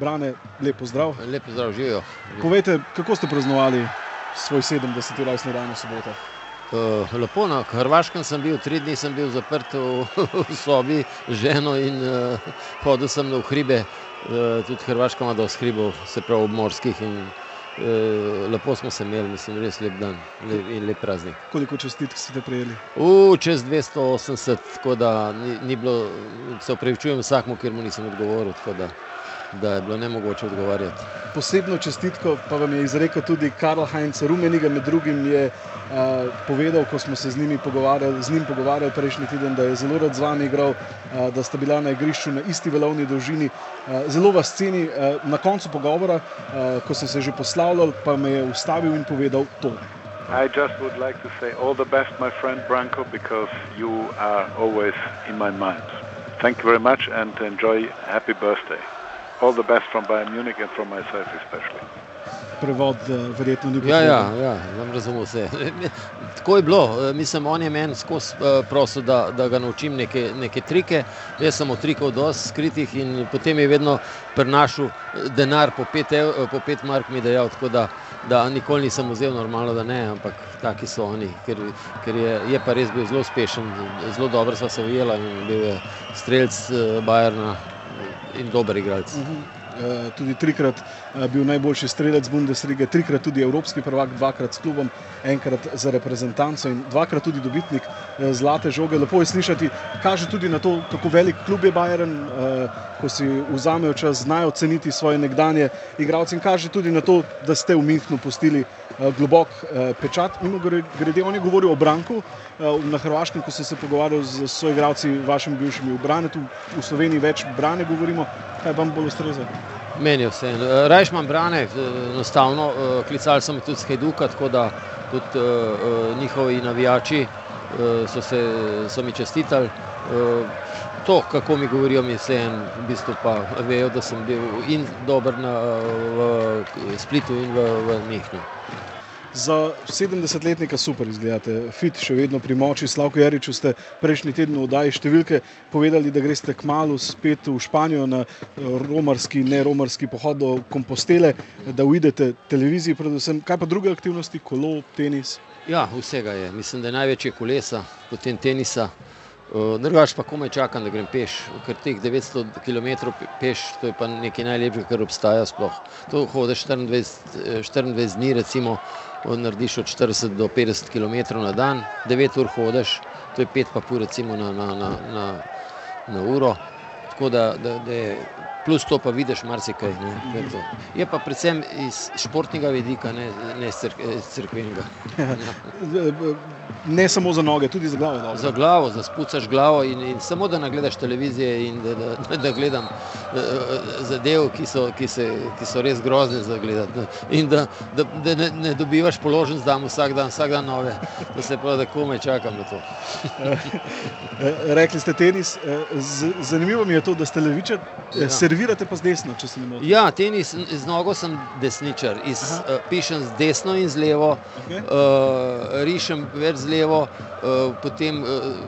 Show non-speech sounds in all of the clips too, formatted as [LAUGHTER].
Brane, lepo zdrav. Lepo zdrav, živijo. Povejte, kako ste praznovali svoj 70. rojstni dan v soboto? Uh, lepo, na Hrvaškem sem bil, tri dni sem bil zaprt v, [LAUGHS] v sobi z ženo in uh, hodil sem na hribe, uh, tudi Hrvaška ima dosti hribov, se pravi obmorskih. In, uh, lepo smo se imeli, mislim, res lep dan lep, in lep praznik. Koliko čestitk ste prejeli? Uh, čez 280, tako da ni, ni bilo, se upravičujem vsakmu, ker mu nisem odgovoril. Da je bilo ne mogoče odgovarjati. Posebno čestitko pa vam je izrekel tudi Karl Heinz Rumeniga, med drugim je uh, povedal, ko smo se z, pogovarjali, z njim pogovarjali prejšnji teden, da je zelo rad z vami igral, uh, da sta bila na igrišču na isti valovni dolžini. Uh, zelo vas ceni. Uh, na koncu pogovora, uh, ko sem se že poslavljal, pa me je ustavil in povedal to. I just would like to say all the best, my friend Branko, because you are always in my mind. Thank you very much and enjoy happy birthday all the best from Bayern Munich and from myself especially. Prevod, uh, verjetno ni bilo. Ja, ja, ja razumem vse. [LAUGHS] Tako je bilo. Eh, mislim, on je meni skozi uh, prosil, da, da ga naučim neke, neke trike. Jaz sem od trikov dosti skritih in potem je vedno prenašal denar po pet, po pet mark mi dejal. Tako da, da nikoli nisem vzel normalno, da ne, ampak taki so oni. Ker, ker je, je pa res bil zelo uspešen, zelo dobro sva se ujela in bil je streljc uh, Bajerna in dober igralec. Uh -huh. Uh, tudi trikrat uh, bil najboljši strelec Bundesliga, trikrat tudi evropski prvak, dvakrat s klubom, enkrat za reprezentanco in dvakrat tudi dobitnik uh, zlate žoge. Lepo je slišati, kaže tudi na to, kako velik klub je Bayern, ko si vzamejo čas, znajo ceniti svoje nekdanje igralce in kaže tudi na to, da ste v Münchnu pustili uh, globok uh, pečat. Mimo grede, on je govoril o Branku uh, na Hrvaškem, ko sem se pogovarjal z svojimi igralci, vašimi bivšimi v Branetu, v Sloveniji več Brane govorimo. Kaj vam bolj ustreza? Meni je vse. Rajš imam brane, enostavno. Klicali sem tudi Hajduka, tako da tudi njihovi navijači so, se, so mi čestitali. To, kako mi govorijo, mi vse en, v bistvu pa vejo, da sem bil in dober na, v Splitu in v, v Mihnu. Za 70-letnika super izgledate, fit še vedno pri moči. Slavko Jariču ste prejšnji teden v oddaji številke povedali, da greste k malu spet v Španijo na romarski, ne romarski pohod do Kompostele, da uidete televiziji predvsem. Kaj pa druge aktivnosti, kolo, tenis? Ja, vsega je. Mislim, da je največje kolesa, potem tenisa. Drugač pa komaj čakam, da grem peš, ker teh 900 km peš, to je pa nekaj najlepšega, kar obstaja sploh. To hodiš 24, 24 dni, recimo, narediš od 40 do 50 km na dan, 9 ur hodiš, to je 5 pa pol recimo na, na, na, na, na uro. Tako da, da, da je plus to pa vidiš marsikaj. Ne, je pa predvsem iz športnega vidika, ne, ne crkvenega. Ja. Ne samo za noge, tudi za glavo. Dobro. Za glavo, da spucaš glavo in, in samo da ne gledaš televizije in da, da, da gledam zadev, ki so, ki, se, ki so res grozne za gledati. In da, da, da ne, ne dobivaš položen zdaj vsak dan, vsak dan nove, da se pravi, da komaj čakam na to. [LAUGHS] Rekli ste tenis, zanimivo mi je to, da ste levičar, ja. Servirate pa z desno, če se ne motim. Ja, tenis, z nogo sem desničar, iz, uh, pišem z desno in z levo, okay. uh, rišem več z levo, uh, potem uh,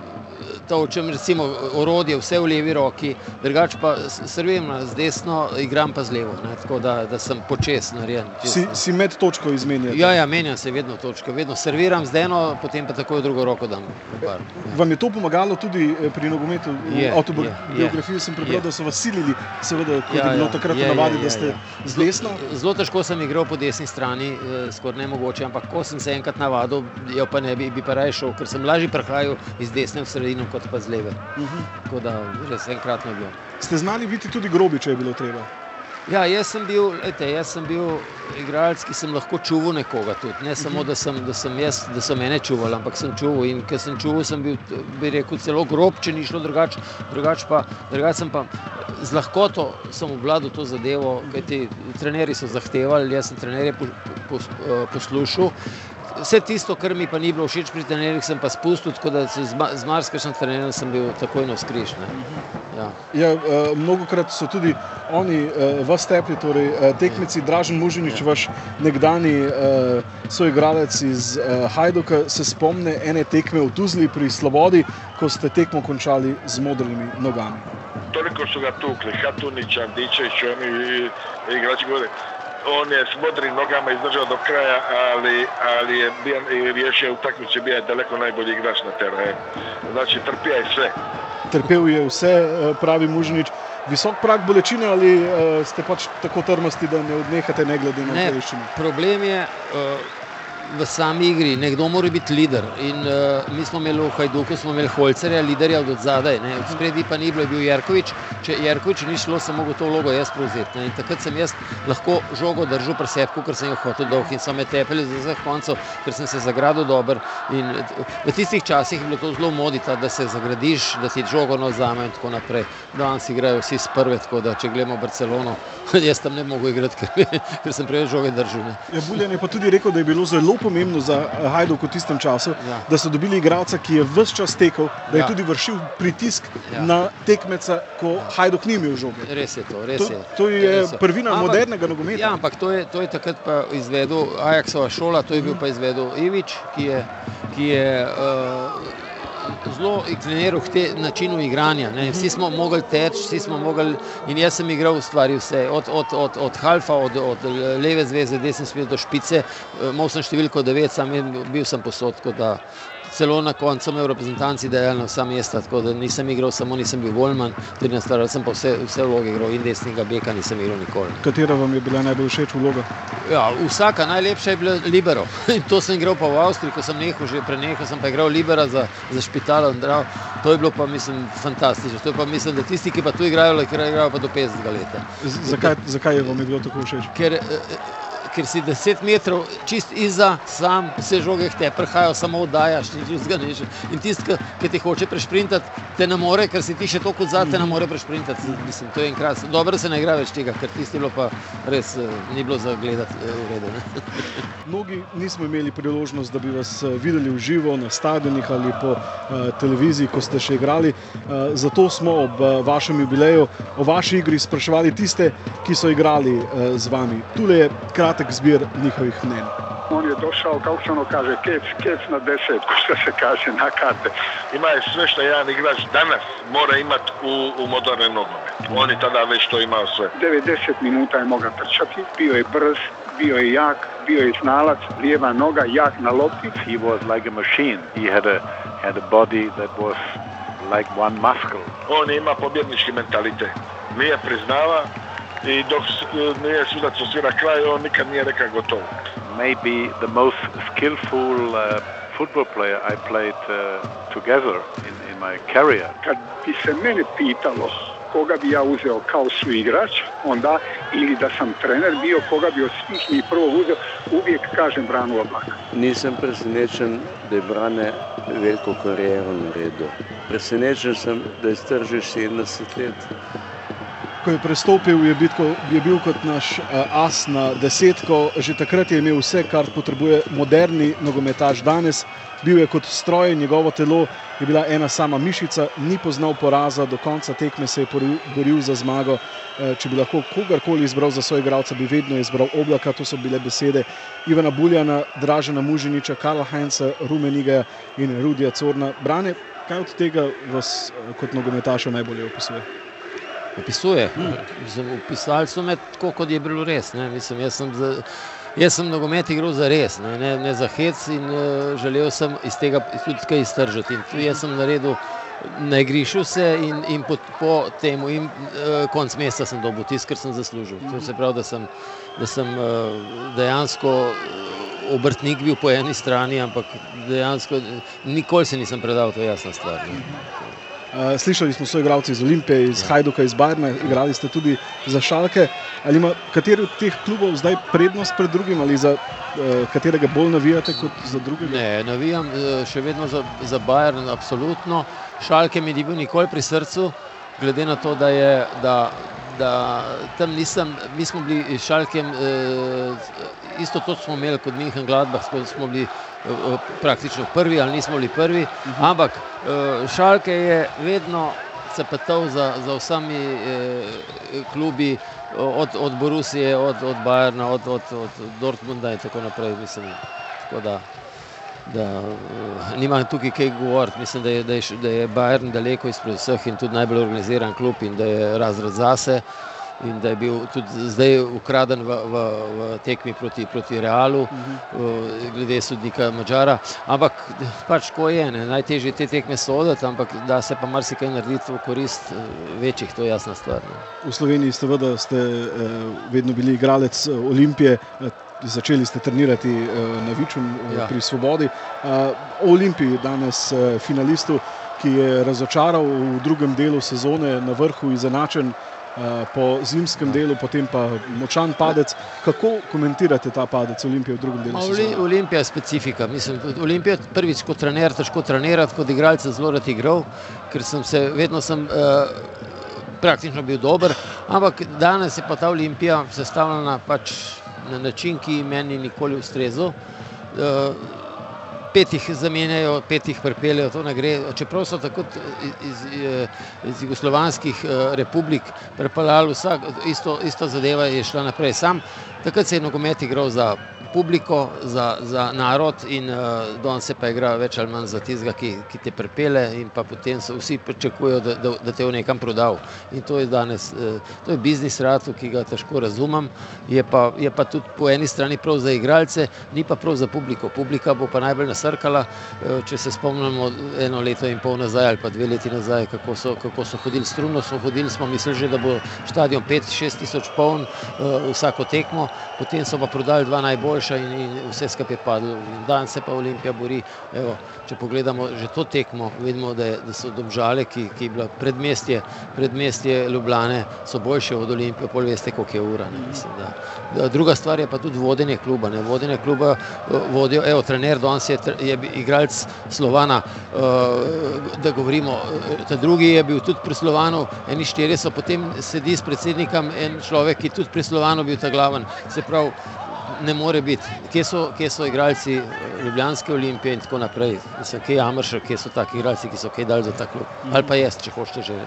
to, o čem recimo orodje, vse v levi roki, drugače pa serviram z desno, igram pa z levo, ne, tako da, da sem počes narejen. Si, si med točko izmenjal? Ja, ja, menjam se vedno točko, vedno serviram z eno, potem pa takoj drugo roko dam. Par. Vam je to pomagalo tudi eh, pri nogometu? V avtobiografiji sem prebral, da so vas silili, seveda, kot ja, je bilo ja, takrat je, navadi, je, je, da ste je. z desno. Zelo težko sem igral po desni strani, eh, skoraj nemogoče, ampak ko sem se enkrat navadil, jo pa ne bi, bi pa raje šel, ker sem lažje prehajal iz desne v sredino kot pa z leve. Uh -huh. Tako da res enkratno je bilo. Ste znali biti tudi grobi, če je bilo treba? Ja, jaz sem bil, lejte, jaz sem bil igralec, ki sem lahko čuval nekoga tudi. Ne samo, da sem, da sem jaz, da so mene čuvali, ampak sem čuval. In ker sem čuval, sem bil, bi rekel, celo grob, če ni šlo drugače. Drugač pa, drugač sem pa z lahkoto sem obvladal to zadevo, kajti trenerji so zahtevali, jaz sem trenerje po, po, po, poslušal. Vse tisto, kar mi pa ni bilo všeč pri trenerjih, sem pa spustil, tako da z, z marsikšnim trenerjem sem bil takoj na skrižne. Ja. Ja, uh, mnogokrat so tudi oni uh, vas tepli, torej uh, tekmeci, Dražen Mužinič, ja. vaš nekdani uh, soigralec iz uh, Hajduka, se spomne ene tekme v Tuzli pri Slobodi, ko ste tekmo končali z modrimi nogami. Toliko so ga tukli, Hatuniča, Dičević, oni igrači govore, on je s modrim nogama izdržao do kraja, ali, ali je bio, riješio utakmicu, bio je daleko najbolji igrač na terenu. Znači, trpio je sve. Trpel je vse, pravi Mužnič. Visok prag bolečine ali uh, ste pač tako trmasti, da ne odnehate, ne glede na to? Problem je, uh, v sami igri, nekdo mora biti voditelj. In uh, mi smo imeli v Hajduku, smo imeli Holcerja, voditelja od zadaj, od spredi pa ni bilo, je bil Jarkovič. Če Jarkovič ni šlo, sem mogel to vlogo jaz prevzeti. In takrat sem jaz lahko žogo držal pri sebi, ker sem jo hotel dolg in so me tepeli za vse koncev, ker sem se zagradil dober. In v tistih časih je bilo to zelo modita, da se zagradiš, da ti žogo nozame in tako naprej. Danes igrajo vsi s prve, tako da če gledamo Barcelono, [LAUGHS] jaz tam ne mogu igrati, ker, [LAUGHS] ker sem prej žoge držal. Ja, Buljan je pa tudi rekel, da je bilo zelo pomembno za eh, Hajduk v tistem času, ja. da so dobili igralca, ki je vse čas tekel, da je ja. tudi vršil pritisk ja. na tekmeca, ko ja. Hajduk ni imel žoge. Res je to, res to, je. To je res prvina ampak, modernega nogometa. Ja, ampak to je, to je takrat pa izvedel Ajaxova šola, to je bil pa izvedel Ivič, ki je. Ki je uh, zelo inkliniral k načinu igranja. Ne. Vsi smo mogli teči, vsi smo mogli. In jaz sem igral v stvari vse, od, od, od, od Halfa, od, od leve zveze, desne smeri do špice. Mal sem številko 9, sam bil sem posod celo na koncu imel reprezentanci delno vsa mesta, tako da nisem igral samo, nisem bil Volman, tudi na starem sem pa vse, vse vloge igral in desnega beka nisem igral nikoli. Katera vam je bila najbolj všeč vloga? Ja, vsaka najlepša je bila Libero. [LAUGHS] In to sem igral pa v Avstriji, ko sem nehal, že prenehal sem pa igral Libera za, za špital. To je bilo pa, mislim, fantastično. To je pa, mislim, da tisti, ki pa tu igrajo, igrajo pa do 50 let. Zakaj, zakaj je vam je bilo tako všeč? Ker, ker si 10 metrov čist iza, sam se žoge te prhajajo, samo oddajaš, nič že. In tisti, ki te hoče prešprintati, te ne more, ker si ti še toliko zadaj, te ne more prešprintati. Mislim, to je enkrat. Dobro se ne igra več tega, ker tisti bilo pa res eh, ni bilo za gledati eh, v redu. [LAUGHS] Mnogi nismo imeli priložnost, da bi vas eh, videli v živo na stadionih ali po uh, televiziji, ko ste še igrali. Uh, zato smo ob uh, vašem jubileju o vaši igri spraševali tiste, ki so igrali z vami. Tule je kratek kratek zbir njihovih mnen. On je došao, kako se ono kaže, kec, kec na deset, što se kaže na karte. Ima je sve što jedan igrač danas mora imati u, u moderne nogome. On je tada već to imao sve. 90 minuta je mogao trčati, bio je brz, bio je jak, bio je znalac, lijeva noga, jak na lopti. He was like a machine. He had a, had a body that was like one muscle. On ima pobjednički mentalitet. Nije priznava, i dok nije sudac osvira kraj, on nikad nije rekao gotovo. Maybe the most skillful uh, football player I played uh, together in, in my career. Kad bi se mene pitalo koga bi ja uzeo kao suigrač, onda ili da sam trener bio, koga bi od svih njih prvo uzeo, uvijek kažem Branu Oblaka. Nisem presenečen, da je Brane veliko karijero naredil. Presenečen sem, da je stržil 70 let ko je prestopil, je, bitko, je bil kot naš uh, as na desetko. Že takrat je imel vse, kar potrebuje moderni nogometaš danes. Bil je kot stroj, njegovo telo je bila ena sama mišica, ni poznal poraza, do konca tekme se je boril za zmago. Uh, če bi lahko kogarkoli izbral za svojega igralca, bi vedno izbral oblaka. To so bile besede Ivana Buljana, Dražena Mužiniča, Karla Heinza, Rumeniga in Rudija Corna. Brane, kaj od tega vas uh, kot nogometaša najbolje opisuje? Opisuje. Opisali so me tako, kot je bilo res. Mislim, jaz sem, za, jaz sem nogomet igral za res, ne, ne, ne za hec in uh, želel sem iz tega tudi kaj iztržiti. In tu jaz sem naredil. Na igrišču se in, in po, po tem, in uh, konc meseca sem dobil tisto, kar sem zaslužil. To se pravi, da sem, da sem uh, dejansko obrtnik bil po eni strani, ampak dejansko nikoli se nisem predal, to je jasna stvar. Ne. Uh, slišali smo svoje igralce iz Olimpije, iz ja. Hajduka, iz Bajrna, igrali ste tudi za Šalke. Ali ima kateri od teh klubov zdaj prednost pred drugim ali za uh, katerega bolj navijate kot za drugega? Ne, navijam uh, še vedno za, za Bajrn, absolutno. Šalke mi ni bil nikoli pri srcu, glede na to, da je. Da, da tam nisem, mi smo bili s Šalkem, isto to smo imeli kot Minhen Gladbach, smo bili praktično prvi ali nismo bili prvi, ampak Šalke je vedno se petal za, za vsemi klubi, od, od Borusije, od, od Bajerna, od, od, od Dortmunda in tako naprej. Mislim, tako da, da nima tukaj kaj govoriti. Mislim, da je, da je, da je Bayern daleko izpred vseh in tudi najbolj organiziran klub in da je razred zase in da je bil tudi zdaj ukraden v, v, v tekmi proti, proti Realu, uh -huh. glede sodnika Mačara. Ampak pač ko je, ne? najtežje te tekme so odati, ampak da se pa marsikaj narediti v korist večjih, to je jasna stvar. Ne? V Sloveniji ste, ste eh, vedno bili igralec Olimpije. Začeli ste trenirati na Viču ja. pri Svobodi. O Olimpiji, danes finalistu, ki je razočaral v drugem delu sezone, na vrhu izenačen, po zimskem delu, potem pa močan padec. Kako komentirate ta padec Olimpije v drugem delu? Oli, Olimpija je specifika. Mislim, Olimpija je prvič kot trener, težko trenirati, kot igralec zelo rad igral, ker sem se vedno sem, uh, praktično bil dober, ampak danes je pa ta Olimpija sestavljena pač na način, ki meni nikoli ustrezal. Uh, pet jih zamenjajo, pet jih pripeljejo, to ne gre. Čeprav so tako iz, iz, iz jugoslovanskih republik prepeljali vsak, isto, isto zadeva je šla naprej. Sam takrat se je nogomet igral za publiko, za, za narod in uh, danes se pa igra več ali manj za tistega, ki, ki te prepele in pa potem so vsi pričakujejo, da, da, da te v nekam prodal. In to je danes, uh, to je biznis ratu, ki ga težko razumem, je pa, je pa tudi po eni strani prav za igralce, ni pa prav za publiko. Publika bo pa najbolj nasrkala, uh, če se spomnimo eno leto in pol nazaj ali pa dve leti nazaj, kako so, kako so hodili strumno, so hodili, smo mislili že, da bo stadion 5-6 tisoč poln uh, vsako tekmo, potem so pa prodali dva najbolj boljša in, in vse skupaj je padlo. Danes se pa Olimpija bori. Evo, če pogledamo že to tekmo, vidimo, da, je, da so domžale, ki, ki je bila predmestje, predmestje Ljubljane, so boljše od Olimpije, pol veste, koliko je ura. Ne, mislim, da. Druga stvar je pa tudi vodenje kluba. Ne. Vodenje kluba uh, vodijo, evo, trener danes je, je igralec Slovana, uh, da govorimo, ta drugi je bil tudi pri Slovanu, eni štiri so, potem sedi s predsednikom en človek, ki tudi pri Slovanu bil ta glaven. Se pravi, ne more biti. Kje so, kje so igralci Ljubljanske olimpije in tako naprej? Mislim, kje je Amrša, kje so taki igralci, ki so kaj dali za ta klub? Ali pa jaz, če hočete že.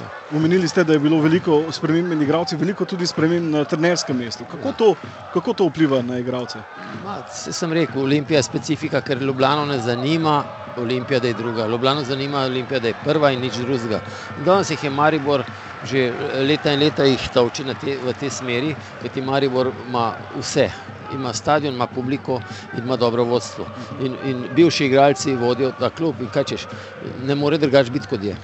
Ja. Umenili ste, da je bilo veliko sprememb med igralci, veliko tudi sprememb na trenerskem mestu. Kako to, kako to vpliva na igralce? Se sem rekel, Olimpija je specifika, ker Ljubljano ne zanima, Olimpija da je druga. Ljubljano zanima, Olimpija da je prva in nič drugega. Danes jih je Maribor že leta in leta jih tavči te, v tej smeri, ker ti Maribor ima vse. Ima stadion, ima publiko in ima dobro vodstvo. In, in bivši igralci vodijo ta klub in kaj češ, ne more drugače biti kot je.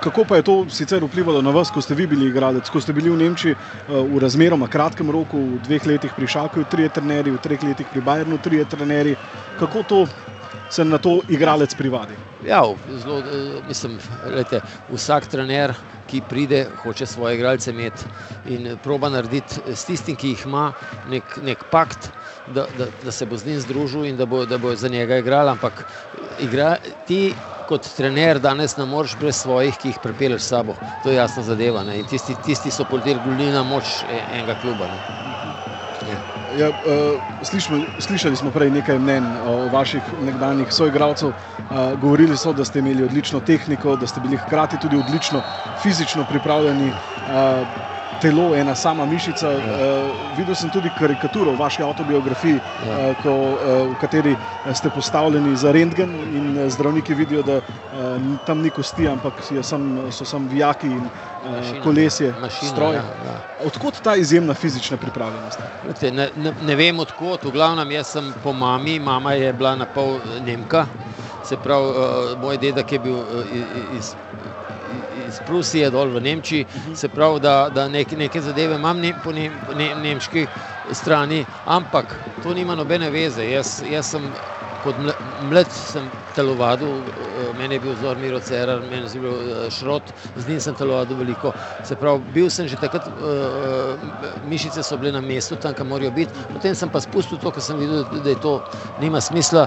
Kako pa je to sicer vplivalo na vas, ko ste vi bili igralec, ko ste bili v Nemčiji v razmeroma kratkem roku, v dveh letih pri Šaku, trije trenerji, v treh letih pri Bajernu, trije trenerji. Kako to se na to igralec privadi? Ja, zelo, mislim, lejte, vsak trener, ki pride, hoče svoje igralce imeti in proba narediti s tistim, ki jih ima, nek, nek pakt, da, da, da se bo z njim združil in da bo, da bo za njega igral. Ampak igra, ti, kot trener, danes ne moreš brez svojih, ki jih pripelješ s sabo. To je jasna zadeva. Tisti, tisti so politeli gulina moč enega kluba. Ne? Ja, uh, slišali, slišali smo prej nekaj mnen o vaših nekdanjih soigralcev. Uh, govorili so, da ste imeli odlično tehniko, da ste bili hkrati tudi odlično fizično pripravljeni. Telo, ena sama mišica. Ja. Uh, videl sem tudi karikaturo v vaši autobiografiji, ja. uh, ko, uh, v kateri ste postavljeni za rentgen in zdravniki vidijo, da uh, tam ni kosti, ampak sam, so samo vijaki in uh, kolesje, stroj. Ja, ja. Odkot ta izjemna fizična pripravljenost? Ne, ne, ne vem odkot, v glavnem jaz sem po mami, mama je bila na pol Nemka, se pravi, uh, moj dedek je bil uh, iz. Iz Prusije, dol v Nemčiji, uh -huh. se pravi, da, da nek, neke zadeve imam ne, po, ne, ne, nemški strani, ampak to nima nobene veze. Jaz, jaz sem kot mlad sem telovadil, meni je bil vzor Miro Cerar, meni je bil Šrot, z njim sem telovadil veliko. Se pravi, bil sem že takrat, mišice so bile na mestu, tam, kam morajo biti. Potem sem pa spustil to, ker sem videl, da je to nima smisla,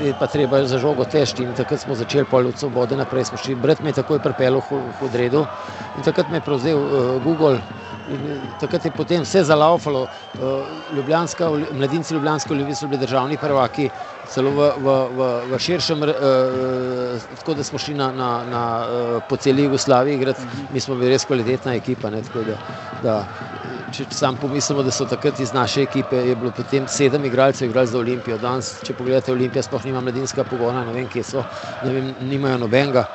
je pa treba za žogo težti in takrat smo začeli pol od svobode naprej, smo šli, brat me je takoj pripeljal v odredu in takrat me je prevzel Google takrat je potem vse zalaufalo. Ljubljanska, mladinci Ljubljanske olimpije so bili državni prvaki, celo v, v, v, v širšem, tako da smo šli na, na, na, po celi Jugoslaviji igrati, mi smo bili res kvalitetna ekipa, ne, da, da če sam pomislimo, da so takrat iz naše ekipe, je bilo potem sedem igralcev igrali za Olimpijo. Danes, če pogledate Olimpija, sploh nima mladinska pogona, ne vem, kje so, ne vem, nimajo nobenega,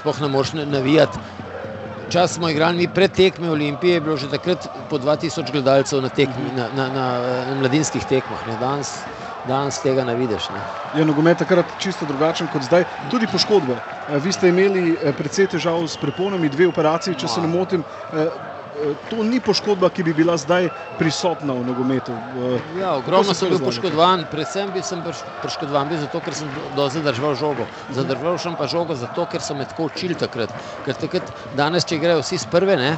sploh ne moreš navijati. Čas smo igrali mi pred tekmi Olimpije, je bilo že takrat po 2000 gledalcev na, tekmi, na, na, na, na mladinskih tekmah. Ne. Danes, danes tega ne vidiš. Ne. Je nogomet takrat čisto drugačen kot zdaj, tudi poškodbe. Vi ste imeli precej težav s preponami, dve operaciji, če se ne motim. To ni poškodba, ki bi bila zdaj prisotna v nogometu. Ja, ogromno sem bil poškodovan, predvsem bil sem poškodovan bil zato, ker sem dosti zadržal žogo. Zadržal sem pa žogo zato, ker so me tako učili takrat. Ker takrat, danes, če grejo vsi z prve, ne,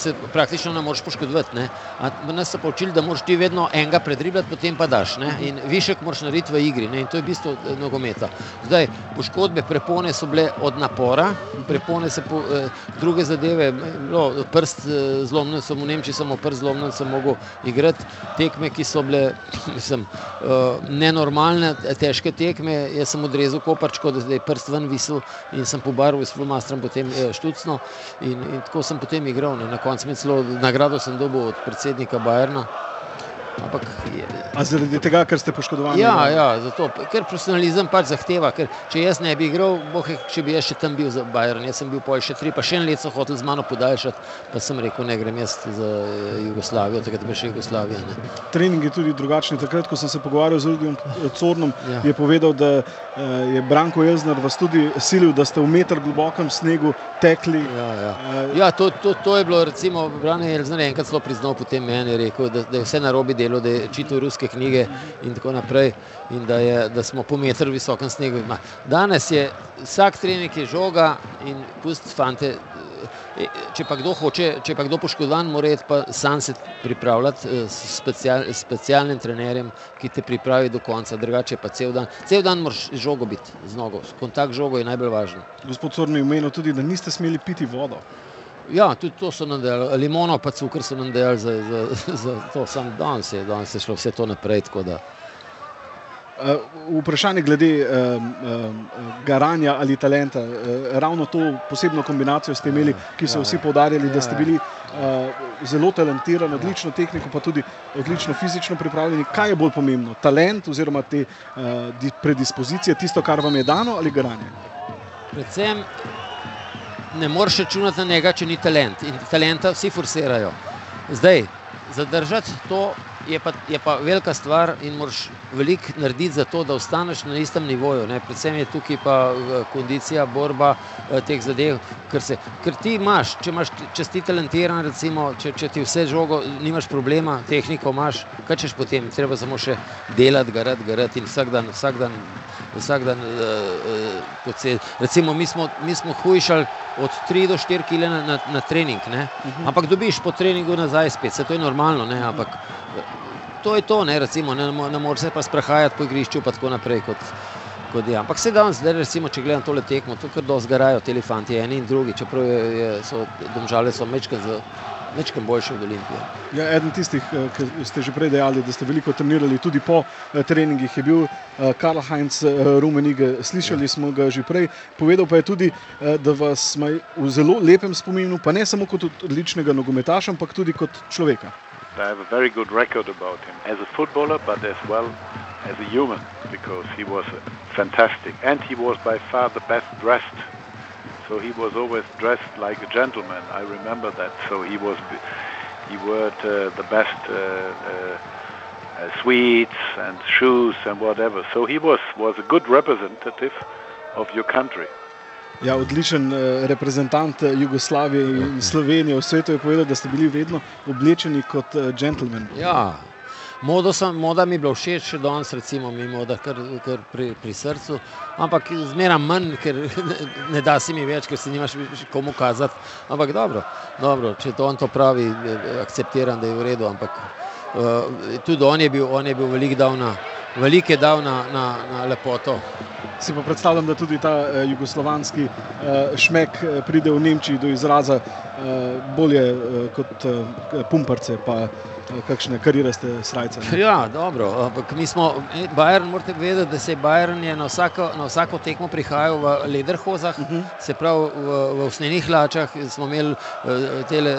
se praktično ne moreš poškodovati. Ne. A nas so pa učili, da moraš ti vedno enega predribljati, potem pa daš. Ne. In višek moraš narediti v igri. Ne. In to je bistvo nogometa. Zdaj, poškodbe prepone so bile od napora, prepone se po, druge zadeve, no, prst zlomljen sem v Nemčiji, samo prst zlomljen sem mogel igrati tekme, ki so bile [LAUGHS] mislim, nenormalne, težke tekme. Jaz sem odrezal koparčko, da je prst ven visel in sem pobarval s flomastrom potem štucno in, in tako sem potem igral. Ne. Na koncu mi celo nagrado sem dobil od predsednika Bajerna. Ampak je, A zaradi tega, ker ste poškodovani? Ja, ja zato, ker profesionalizem pač zahteva. Ker če jaz ne bi igral, boh, če bi jaz še tam bil za Bayern, jaz sem bil pol še tri, pa še en let so hoteli z mano podaljšati, pa sem rekel, ne grem jaz za Jugoslavijo, takrat bi še Jugoslavija. Ne. Treningi tudi drugačni. Takrat, ko sem se pogovarjal z Rudijem Cornom, ja. je povedal, da je Branko Jezner vas tudi silil, da ste v meter globokem snegu tekli. Ja, ja. ja to, to, to je bilo, recimo, Branko Jezner je enkrat celo priznal, potem meni je rekel, da, da je vse narobe delo, da je čital ruske knjige in tako naprej, in da, je, da smo po meter v visokem snegu. Danes je vsak trening je žoga in pust fante. Če pa kdo hoče, če pa kdo poškodovan, mora pa sam se pripravljati s special, specialnim trenerjem, ki te pripravi do konca, drugače pa cel dan. Cel dan moraš žogo biti z nogo, kontakt žogo je najbolj važen. Gospod Corn je omenil tudi, da niste smeli piti vodo. Ja, tudi to so nam dejali, limono pa cukor so nam dejali za, za, za to, sam danes je, danes je šlo vse to naprej. Uh, vprašanje glede uh, uh, garanja ali talenta. Uh, ravno to posebno kombinacijo ste imeli, ki so ja, vsi podarjali, ja, da ste bili uh, zelo talentirani, odlično tehniko, pa tudi odlično fizično pripravljeni. Kaj je bolj pomembno? Talent oziroma te predispozicije, tisto, kar vam je dano ali garanje? Predvsem ne moreš računati na njega, če ni talent. In talenta vsi forsirajo. Zdaj, zadržati to je pa, je pa velika stvar in moraš veliko narediti za to, da ostaneš na istem nivoju. Ne. Predvsem je tukaj pa kondicija, borba teh zadev. Ker, se, ker ti imaš, če, imaš, če si talentiran, recimo, če, če ti vse žogo, nimaš problema, tehniko imaš, kaj češ potem, treba samo še delati, garati, garati in vsak dan, vsak dan, vsak dan uh, uh, recimo mi smo, mi smo hujšali od 3 do 4 kg na, na, na trening, ne? ampak dobiš po treningu nazaj spet, se to je normalno, ne? ampak to je to, ne, recimo, ne, ne moreš se pa sprehajati po igrišču pa tako naprej kot, kot je. Ampak se danes, zdaj recimo, če gledam tole tekmo, to kar dozgarajo te elefanti, eni in drugi, čeprav je, je, so domžale so mečkaj z Večkrat boljši od Olimpije. Ja, eden tistih, ki ste že prej dejali, da ste veliko trenirali tudi po treningih, je bil Karl Heinz Rumenige. Slišali smo ga že prej. Povedal pa je tudi, da vas ima v zelo lepem spominu, pa ne samo kot odličnega nogometaša, ampak tudi kot človeka. I have a very good record about him as a footballer, but as well as a human, because he was fantastic and he was by far the best dressed. So he was always dressed like a gentleman. I remember that. So he was, he wore uh, the best uh, uh, sweets and shoes and whatever. So he was was a good representative of your country. Ja, odličen reprezentant Jugoslavije in Slovenije v svetu je povedal, da ste bili vedno oblečeni kot gentleman. Ja, Modo moda mi je bila všeč, še danes, recimo, mi moda kar, kar pri, pri srcu, ampak zmeraj manj, ker ne, [LAUGHS] ne da si mi več, ker si nimaš komu kazati. Ampak dobro, dobro, če to on to pravi, akceptiram, da je v redu. Ampak uh, tudi on je bil, on je bil velik dal na, velik je dal na, na, na lepoto. Si pa predstavljam, da tudi ta uh, jugoslovanski uh, šmek pride v Nemčiji do izraza bolje uh, kot uh, pumparce. Pa, kakšne kariraste srajce. Ne? Ja, dobro, ampak mi smo, Bayern, morate vedeti, da se Bayern je na, vsako, na vsako tekmo prihajal v lederhozah, uh mhm. -huh. se pravi v, v usnenih hlačah, smo imeli tele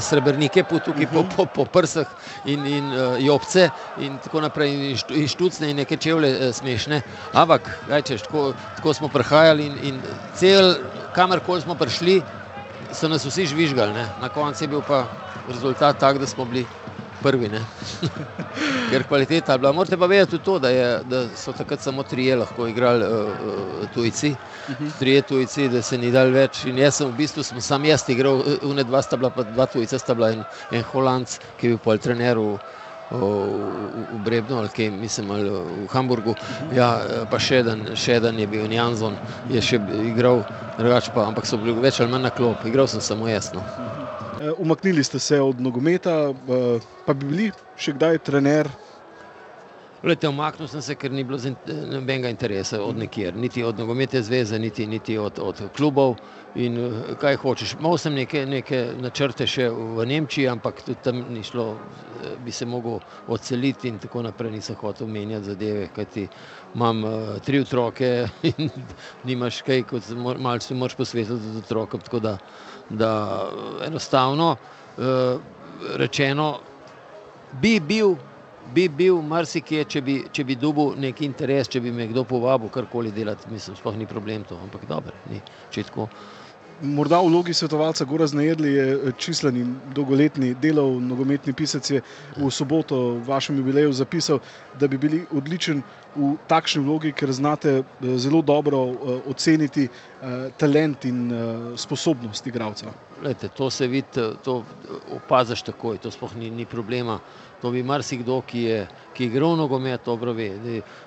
srebrnike po, tukaj, uh -huh. po, po, po prsah in, in jopce in tako naprej, in, štu, in štucne in neke čevlje smešne. Ampak, gajčeš, tako, tako smo prihajali in, in cel, kamorkoli smo prišli, so nas vsi žvižgali, ne? na koncu je bil pa rezultat tak, da smo bili prvi. [LAUGHS] Ker kvaliteta je bila. Morate pa vedeti tudi to, da, je, da so takrat samo trije lahko igrali uh, tujci. Mhm. Trije tujci, da se ni dal več. In jaz sem v bistvu sem sam jaz igral, une dva sta bila, pa dva tujca sta bila in en holandc, ki je bil pol trener. V, v Brebnu ali kaj, mislim, ali v Hamburgu. Ja, pa še en, še en je bil Janson, je še igral, pa, ampak so bili več ali manj na klop, igral sem samo jasno. Eh, umaknili ste se od nogometa, eh, pa bi bili še kdaj trener? Lete, umaknil sem se, ker ni bilo nobenega interesa od nekjer, niti od nogometne zveze, niti, niti od, od klubov. In eh, kaj hočeš? Mal sem neke, neke načrte še v Nemčiji, ampak tudi tam ni šlo, bi se mogel odseliti in tako naprej. Nisem hotel menjati zadeve, kajti imam uh, tri otroke [LAUGHS] in nimaš kaj, kot malce moraš posvetiti otrokom da enostavno uh, rečeno bi bil, bi bil marsikje, če bi, če bi dobil neki interes, če bi me kdo povabil karkoli delati, mislim, sploh ni problem to, ampak dobro, ni čitko. Morda v vlogi svetovalca Gora Znajedli je eh, čislen in dolgoletni delov nogometni pisec je v soboto v vašem jubileju zapisal, da bi bili odličen v takšni vlogi, ker znate eh, zelo dobro eh, oceniti talent in sposobnost igralca. Lejte, to se vidi, to opaziš takoj, to sploh ni, ni problema. To bi marsikdo, ki je, ki je igral nogomet, dobro ve.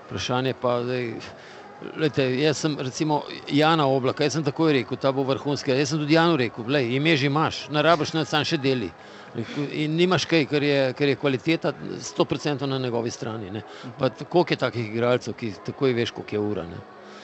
Vprašanje pa je. Lete, jaz sem recimo Jana Oblaka, jaz sem takoj rekel, ta bo vrhunski. Jaz sem tudi Janu rekel, gledaj, ime že imaš, ne rabiš na sam še deli. In nimaš kaj, ker je, ker je kvaliteta 100% na njegovi strani. Koliko je takih igralcev, ki takoj veš, koliko je ura. Ne?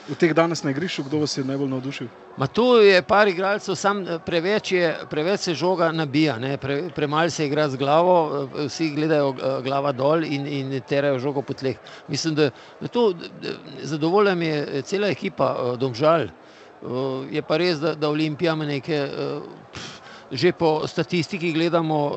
V teh danes na igrišču, kdo vas je najbolj navdušil? Ma tu je par igralcev, sam eh, preveč, je, preveč se žoga nabija, pre, premalo se igra z glavo, eh, vsi gledajo eh, glava dol in, in terajo žogo po tleh. Mislim, da, da to zadovolja mi je cela ekipa domžal. Je pa res, da, da Olimpija ima neke. Pff, že po statistiki gledamo, uh,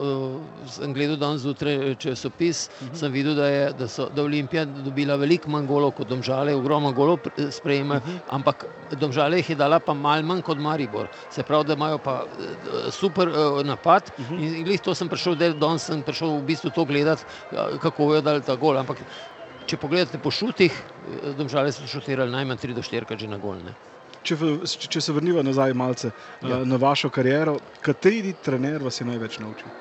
sem gledal danes zjutraj časopis, uh mhm. -huh. sem videl, da je da so, da Olimpija dobila veliko manj golov kot Domžale, ogromno golov sprejema, uh mhm. -huh. ampak Domžale jih je dala pa mal manj kot Maribor. Se pravi, da imajo pa uh, super uh, napad uh mhm. -huh. in glih to sem prišel, da danes sem prišel v bistvu to gledati, uh, kako je dal ta gol. Ampak če pogledate po šutih, Domžale so šutirali najmanj 3 do 4 že na gol. Ne? Če, če se vrnimo nazaj malce, eh, ja. na vašo kariero, kateri trener vas je največ naučil?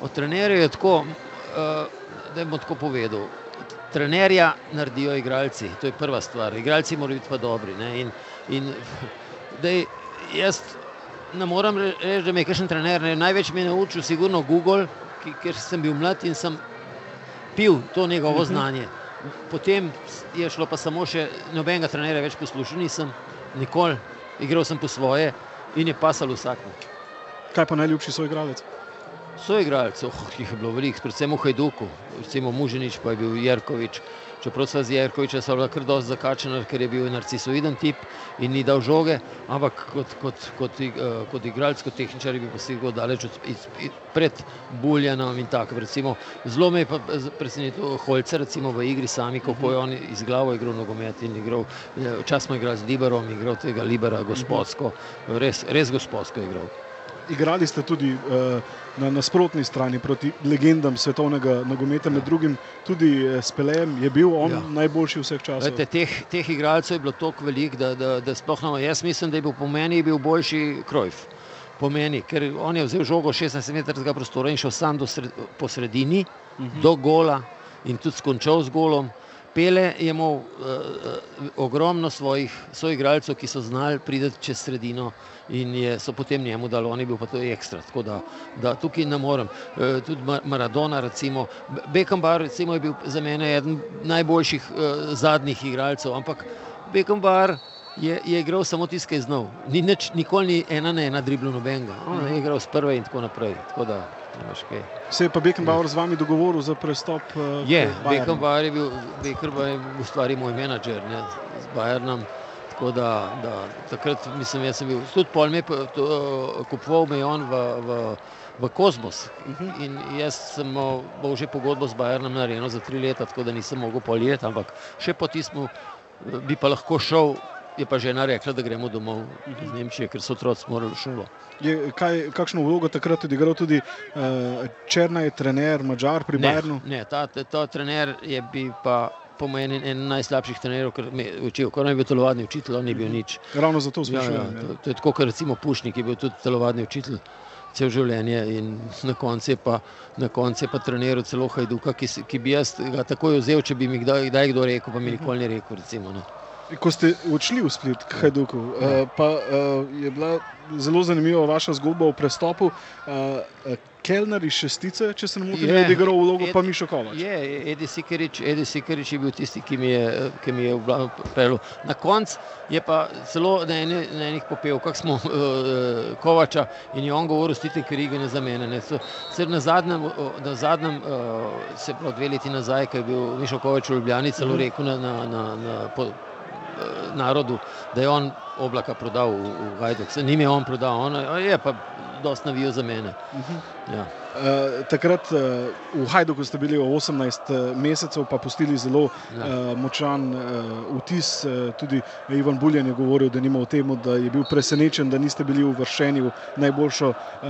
Od trenerja je tako, uh, da bom tako povedal. Trenerja naredijo igralci, to je prva stvar. Igralci morajo biti pa dobri. In, in, [LAUGHS] dej, jaz ne morem reči, da me je kakšen trener ne, največ me je naučil, sigurno Google, ki, ker sem bil mlad in sem pil to njegovo mhm. znanje. Potem je šlo pa samo še nobenega trenerja več poslušal, nisem nikoli, igral sem po svoje in je pasal vsakmu. Kaj pa najljubši svoj igralec? Svoj igralec, oh, jih je bilo veliko, predvsem v Hajduku, recimo Muženič, pa je bil Jerkovič. Čeprav so z bila kar dosti zakačena, ker je bil narcisoiden tip in ni dal žoge, ampak kot, kot, kot, uh, kot igralec, kot tehničar bi posegel daleč od, iz, pred Buljanom in tako. Recimo, zelo me je presenetil Holce recimo, v igri sami, kako je on iz glavo igral nogomet in igral, čas smo igrali z Liberom, igral tega Libera gospodsko, res, res gospodsko igral igrali ste tudi uh, na nasprotni strani proti legendam svetovnega nogometa, med drugim tudi uh, s Pelem. Je bil on ja. najboljši vseh časov? Vete, teh, teh igralcev je bilo toliko velik, da, da, da sploh ne. Jaz mislim, da je bil po meni bil boljši Krojf. pomeni, ker on je vzel žogo 16-metrskega prostora in šel sam sred, po sredini, uh -huh. do gola in tudi skončal z golom. Pele je imel uh, ogromno svojih soigralcev, ki so znali priti čez sredino in je, so potem njemu dali, on je bil pa to ekstra. Tako da, da tukaj ne morem. Uh, tudi Maradona, recimo, Beckenbauer recimo, je bil za mene eden najboljših uh, zadnjih igralcev, ampak Beckenbauer je, je igral samo tisto, ki je znal. Ni nič, nikoli ni ena na ena driblo nobenega. On je igral s prve in tako naprej. Tako da, Se je pa Beckenbauer z vami dogovoril za prestop? Uh, je, Beckenbauer je bil, Beckenbauer je bil v stvari moj menedžer ne, z Bayernom. Tako da, da takrat mislim, jaz sem bil tudi pol me, kupoval me on v, v, v Kozmos. In jaz sem imel že pogodbo z Bayernom narejeno za tri leta, tako da nisem mogel pol leta, ampak še po tismu bi pa lahko šel je pa žena rekla, da gremo domov iz Nemčije, ker so otroci morali v šolo. Je, kaj, kakšno vlogo takrat tudi igral tudi uh, Črnaj, trener, Mačar pri Bajernu? Ne, ne ta, ta, ta trener je bil pa. Po meni je en najslabših trenerjev, ker me je učil, ko je bil telovadni učitelj, on ni bil nič. Ravno zato šli. Ja, ja, to, to je tako, kot recimo Pušnik, je bil tudi telovadni učitelj cel življenje in na koncu je pa, konc pa treniral celo Hajduka, ki, ki bi jaz ga takoj vzel, če bi mi kdaj, kdaj kdo rekel, pa mi nikoli ni rekel. Recimo, no. Ko ste odšli v Split, k Hajduku, uh, pa uh, je bila zelo zanimiva vaša zgodba o prestopu. Uh, Kelner iz šestice, če se ne motim, je odigral vlogo, pa Mišo Kovač. Je, Edi Sikerič, Edi Sikerič je bil tisti, ki mi je, ki mi je pel. Na koncu je pa celo na, ene, na enih popevkah smo uh, Kovača in je on govoril, stite krigene za mene. Ne. So, na zadnjem, na zadnjem uh, se pravi dve leti nazaj, ko je bil Mišo Kovač v Ljubljani, celo mhm. rekel na, na, na, na po, narodu, da je on oblaka prodal v, v Hajduk. Se njim je on prodal, on je pa dosta navijo za mene. Uh mhm. -huh. ja. Uh, takrat uh, v Hajduku ste bili 18 uh, mesecev, pa pustili zelo ja. uh, močan uh, vtis. Uh, tudi Ivan Buljan je govoril, da, temu, da je bil presenečen, da niste bili uvrščeni v najboljšo uh,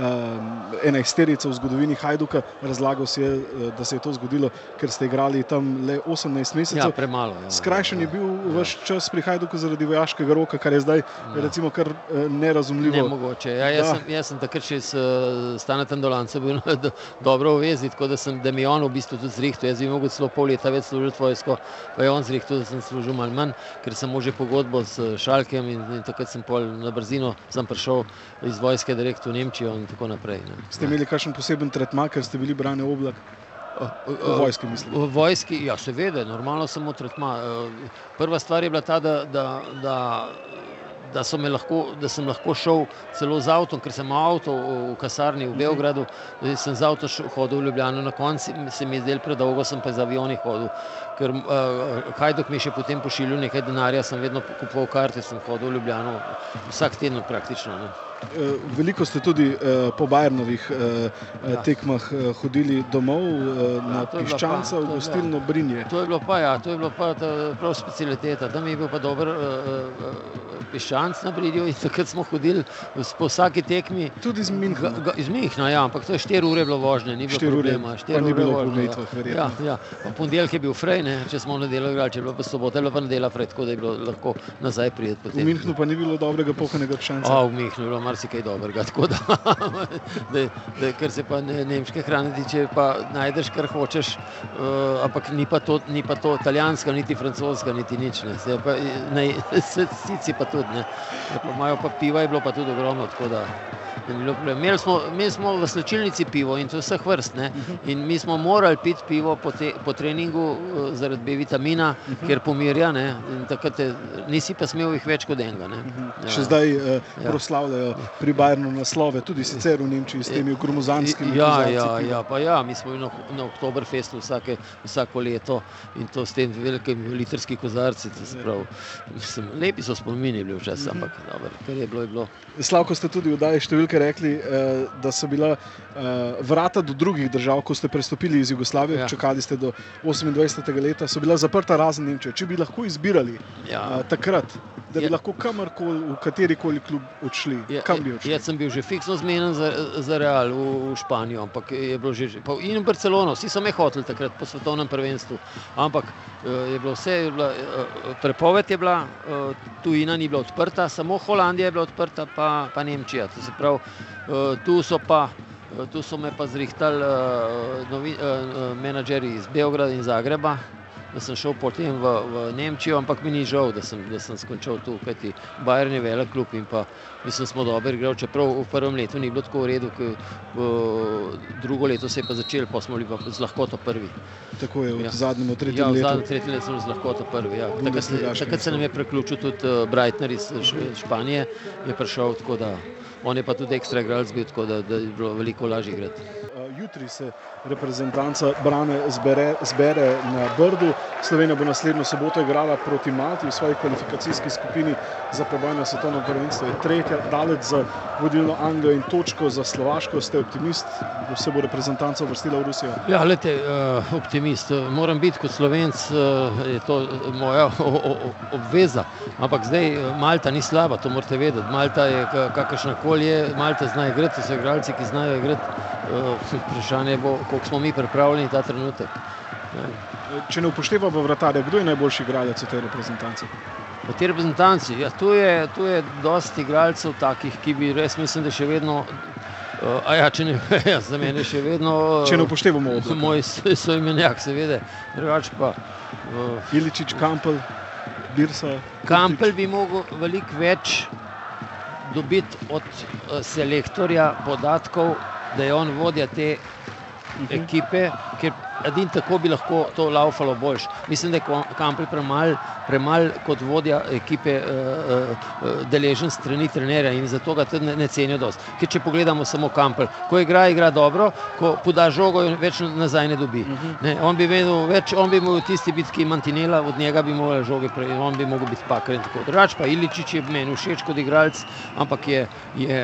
enajsterico v zgodovini Hajduka. Razlagal si je, uh, da se je to zgodilo, ker ste igrali tam le 18 mesecev. Ja, premalo. Ja, Skrajšen ja, je bil ja. vaš čas pri Hajduku zaradi vojaškega roka, kar je zdaj ja. recimo, kar uh, nerazumljivo. Ne mogoče. Ja, jaz, sem, jaz sem takrat še s uh, Stanetem Dolancem bil [LAUGHS] do, dobro uvezi, tako da, sem, da mi je on v bistvu tudi zrihtel. Jaz bi mogel celo pol leta več služiti vojsko, pa je on zrihtel, da sem služil malo manj, ker sem že pogodbo s Šalkem in, in takrat sem pol na brzino sem prišel iz vojske direkt v Nemčijo in tako naprej. Ne. Ste imeli kakšen poseben tretma, ker ste bili brani oblak? V vojski, mislim. V vojski, ja, seveda, normalno samo tretma. Prva stvar je bila ta, da, da, da da, lahko, da sem lahko šel celo z avtom, ker sem imel avto v kasarni v Beogradu, da sem z avtom hodil v Ljubljano, na koncu se mi je zdelo predolgo, sem pa z avioni hodil. Ker uh, Hajduk mi je še potem pošiljal nekaj denarja, sem vedno kupoval karte, sem hodil v Ljubljano vsak teden praktično. Ne. Eh, veliko ste tudi uh, po Bajernovih uh, ja. tekmah hodili domov uh, na ja, Piščanca v gostilno Brinje. To je bilo pa, ja, to je bilo pa prav specialiteta. Tam je bil pa dober piščanc na Bridju in takrat smo hodili po vsaki tekmi. Tudi iz Minhna. Ga, iz Minhna, ja, ampak to je 4 ure bilo vožnje, ni bilo problema. 4 ure bilo vožnje. Ja, ja. Ponedeljek je bil frej, ne, če smo na delo igrali, če je bilo pa sobota, je bilo pa nedela frej, tako da je bilo lahko nazaj prijeti. V Minhnu pa ni bilo dobrega pohanega piščanca. A, v Minhnu je bilo marsikaj dobrega, [LAUGHS] tako da, da, da ker se pa ne, nemške hrane tiče, pa najdeš, kar hočeš, uh, ampak ni pa to, ni pa to italijanska, niti francoska, niti nič. Ne. Se pa, ne, se, sici pa tudi. Imajo pa piva, je bilo pa tudi ogromno. Imeli smo, imeli smo v slčilnici pivo in to je vseh vrst. Ne? In mi smo morali piti pivo po, te, po treningu eh, zaradi B vitamina, ker pomirja. Te, nisi pa smel jih več kot enega. Ja. Še zdaj uh, proslavljajo pri Bajrnu naslove, tudi sicer v Nemčiji s temi gromozanskimi. Ja, ja, ja, ja, mi smo na, na Oktoberfestu vsake, vsako leto in to s tem velikim litrski kozarci. Prav, mislim, lepi so spomini bili včasih, ampak dobro, kar je bilo, je bilo. Slavko ste tudi v daji številke rekli, eh, da so bila eh, vrata do drugih držav, ko ste prestopili iz Jugoslavije, ja. čakali ste do 28. leta, so bila zaprta razen Nemčije. Če bi lahko izbirali ja. Eh, takrat, da bi ja. lahko kamorkoli, v kateri koli klub odšli, ja, kam bi odšli? Jaz sem bil že fiksno zmeden za, za Real v, v Španijo, ampak je bilo že, pa in v Barcelono, vsi so me hoteli takrat po svetovnem prvenstvu, ampak je bilo vse, je bila, prepoved je bila, tujina ni bila odprta, samo Holandija je bila odprta, pa, pa Nemčija. To se pravi, tu so pa. Tu so me pa zrihtali uh, novi, uh, menedžeri iz Beograda in Zagreba, da sem šel potem v, v Nemčijo, ampak mi ni žal, da sem, da sem skončal tu, kajti Bajern je velik klub in pa mislim, smo dobro igrali, čeprav v prvem letu ni bilo tako v redu, ker drugo leto se je pa začelo, pa smo bili pa z lahkoto prvi. Tako je, v ja. zadnjem, v tretjem ja, letu. V zadnjem, tretjem letu smo z lahkoto prvi, ja. Takrat se, takrat se nam je preključil tudi uh, Breitner iz Španije, je prišel tako da, on je pa tudi ekstra igralec bil, tako da, da je bilo veliko lažje igrati jutri se reprezentanca Brane zbere, zbere na Brdu. Slovenija bo naslednjo soboto igrala proti Malti v svoji kvalifikacijski skupini za preboj na svetovno prvenstvo. Je tretja, daleč za vodilno Anglijo in točko za Slovaško. Ste optimist, da se bo reprezentanca vrstila v Rusijo? Ja, lete, uh, optimist. Moram biti kot slovenc, uh, je to moja obveza. Ampak zdaj Malta ni slaba, to morate vedeti. Malta je kakršna koli je, Malta zna igrati, so igralci, ki znajo igrati. Uh, vprašanje bo, koliko smo mi pripravljeni ta trenutek. Če ne upoštevamo vratarja, kdo je najboljši igralec v tej reprezentanci? V tej reprezentanci, ja, tu je, tu je dosti igralcev takih, ki bi res mislim, da še vedno. Uh, ja, če ne, [LAUGHS] ja, za mene še vedno. Uh, če ne upoštevamo odloka. Moj soimenjak, seveda, drugače pa. Uh, Iličič, Kampel, Birsa. Kampel bi mogel veliko več dobiti od uh, selektorja podatkov, da je on vodja te ekipe, ker edin tako bi lahko to laufalo boljš. Mislim, da je Kampel premalo premal kot vodja ekipe uh, uh, deležen strani trenerja in zato ga tudi ne, ne cenijo dosti. Ker če pogledamo samo Kampel, ko igra, igra dobro, ko poda žogo, več nazaj ne dobi. Ne, on bi vedel več, on bi imel tisti bitki mantinela, od njega bi mogel žoge prej, on bi mogel biti pakar in tako. Drugač pa Iličič je meni všeč kot igralec, ampak je, je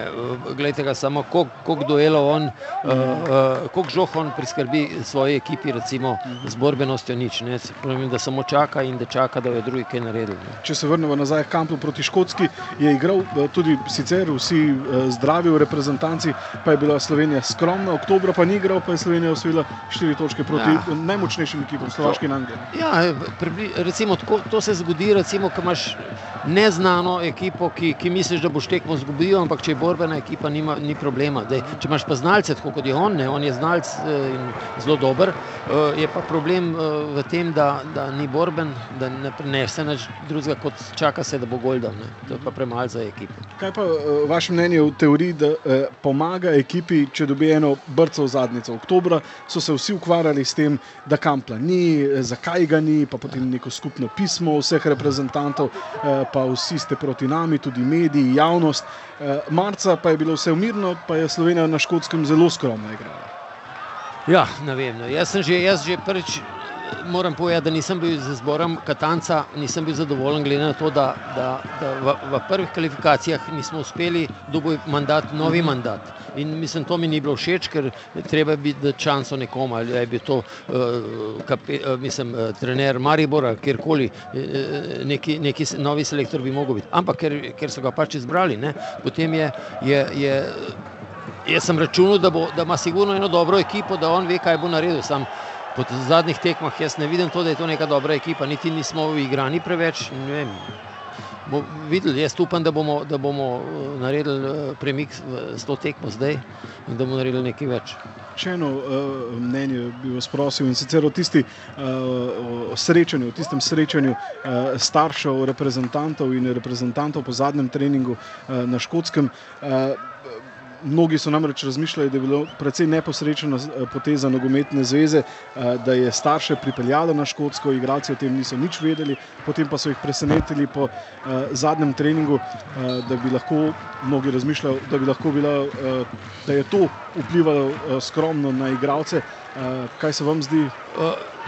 gledajte ga samo, koliko duelov on, uh, uh, koliko žog on priskrbi svoji ekipi, recimo z borbenostjo nič. Ne. Pravim, da samo čaka in da čaka, da je drugi kaj naredil. Ne. Če se vrnemo nazaj k Kamplu proti Škotski, je igral eh, tudi sicer vsi eh, zdravi v reprezentanci, pa je bila Slovenija skromna, oktober pa ni igral, pa je Slovenija osvojila štiri točke proti ja. najmočnejšim ekipom, Slovaški in Angliji. Ja, recimo, tako, to se zgodi, recimo, ko imaš neznano ekipo, ki, ki misliš, da boš tekmo zgubil, ampak če je borbena ekipa, nima, ni problema. Dej, če imaš pa znalce, tako kot je on, ne, on je znalc eh, in zelo dober, je pa problem eh, v tem, da, da ni borben, da ne prenese nič drugega, kot čaka se, da bo Golden. Ne. To je pa premalo za ekipo. Kaj pa vaše mnenje v teoriji, da eh, pomaga ekipi, če dobi eno brco v zadnjico? Oktober so se vsi ukvarjali s tem, da kampla ni, zakaj ga ni, pa potem neko skupno pismo vseh reprezentantov. Eh, pa vsi ste proti nami, tudi mediji, javnost. Eh, marca pa je bilo vse umirno, pa je Slovenija na škotskem zelo skromno igrala. Ja, ne vem. No. Jaz sem že, jaz že prvič. Moram povedati, da nisem bil z zborom Katanca, nisem bil zadovoljen, glede na to, da, da, da v, v prvih kvalifikacijah nismo uspeli dobiti mandat, novi mandat. In mislim, to mi ni bilo všeč, ker treba biti da čanso nekomu, ali je bil to uh, kape, uh, mislim, uh, trener Maribora, kjerkoli, uh, neki, neki novi selektor bi mogel biti. Ampak ker, ker so ga pač izbrali, ne, potem je. je, je Jaz sem računal, da, bo, da ima sigurno eno dobro ekipo, da on ve, kaj bo naredil. Sam po zadnjih tekmah jaz ne vidim to, da je to neka dobra ekipa, niti nismo igrani preveč. Bo videli, jaz upam, da bomo, da bomo eh, naredili eh, premik s to tekmo zdaj in da bomo naredili nekaj več. Še eno uh, mnenje bi vas prosil in sicer o tisti uh, srečanju, o tistem srečanju uh, staršev, reprezentantov in reprezentantov po zadnjem treningu uh, na Škotskem. Uh, Mnogi so namreč razmišljali, da je bilo precej neposrečena eh, poteza nogometne zveze, eh, da je starše pripeljala na Škotsko, igralci o tem niso nič vedeli, potem pa so jih presenetili po eh, zadnjem treningu, da bi lahko mnogi razmišljali, da bi lahko bila, da je to vplivalo skromno na igralce. Kaj se vam zdi?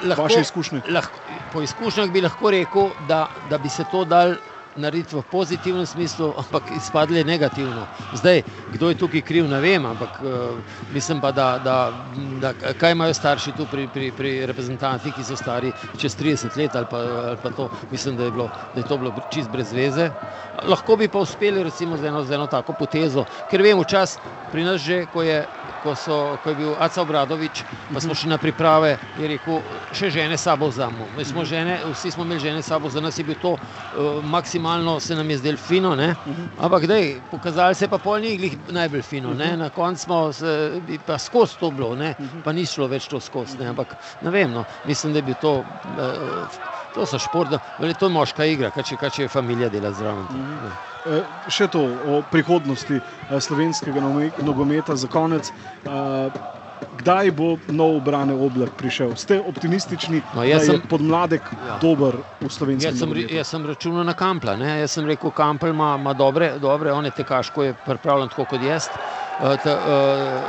Lahko, vaše izkušnje? Lahko, po izkušnjah bi lahko rekel, da, da bi se to dal narediti v pozitivnem smislu, ampak izpadle negativno. Zdaj, kdo je tukaj kriv, ne vem, ampak uh, mislim pa, da, da, da kaj imajo starši tu pri, pri, pri reprezentantih, ki so stari čez 30 let ali pa, ali pa to, mislim, da je, bilo, da je to bilo čist brez veze. Lahko bi pa uspeli recimo z eno, z eno tako potezo, ker vem, včasih pri nas že, ko je ko, so, ko je bil Aca Obradovič, pa smo šli na priprave, je rekel, še žene sabo vzamemo. Mi smo žene, vsi smo imeli žene sabo, za nas je bil to uh, maksimalno formalno se nam je zdelo fino, ne? ampak dej, pokazali se pa pol ni glih najbolj fino. Ne? Na koncu smo se, bi pa skozi to bilo, ne? pa ni šlo več to skozi. Ne? Ampak ne vem, no. mislim, da bil to. eh, To so šport, to je moška igra, kaj če, kaj če je familija dela zraven. Ne. Eh, Še to o prihodnosti eh, slovenskega nogometa za konec. Eh, Kdaj bo nov brane oblak prišel? Ste optimistični, No, da jaz je sem- podmladek Ja. dober v slovenskem Jaz sem, nogometu? jaz sem računal na Kampla. Ne? Jaz sem rekel, Kampl ima, ima dobre, dobre, on je tekaško je pripravljen tako kot jaz. Uh, ta, uh,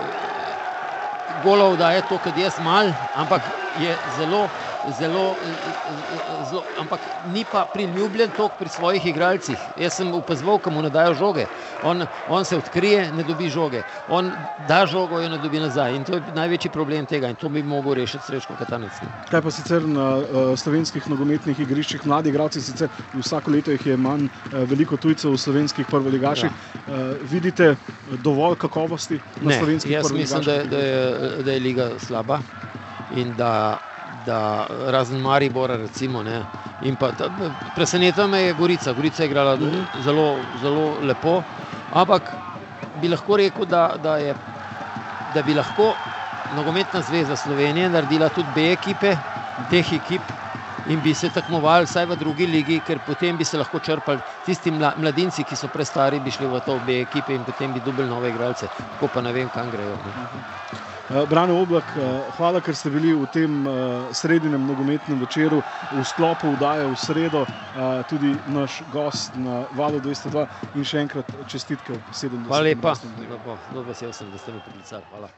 golov da je to, kot jaz mal, ampak je zelo, zelo, eh, zelo, ampak ni pa priljubljen toliko pri svojih igralcih. Jaz sem opazoval, kam mu ne dajo žoge. On, on se odkrije, ne dobi žoge. On da žogo, jo ne dobi nazaj. In to je največji problem tega in to bi mogel rešiti Srečko Katanec. ne. Kaj pa sicer na uh, slovenskih nogometnih igriščih, mladi igralci, sicer vsako leto jih je manj, uh, veliko tujcev v slovenskih prvoligaših. Ja. Uh, vidite dovolj kakovosti na Ne, slovenskih jaz mislim, da, da, je, da je liga slaba in da, da razen Maribora, recimo, ne, in pa ta- presenetila me je Gorica. Gorica je igrala Mhm. zelo, zelo lepo, ampak bi lahko rekel, da, da, je, da bi lahko Nogometna zveza Slovenije naredila tudi B ekipe teh ekip. In bi se tekmovali vsaj v drugi ligi, ker potem bi se lahko črpali tisti mla, mladinci, ki so prestari, bi šli v to obe ekipe in potem bi dobili nove igralce. Tako pa ne vem, kam grejo. Ne. Uh, Brane Oblak, uh, hvala, ker ste bili v tem uh, sredinem nogometnem večeru v sklopu vdaje v sredo, tudi naš gost na Valu 202 in še enkrat čestitke ob 70. Hvala lepa, rojstnem dnevu. zelo vesel sem, da ste me priklicali. Hvala.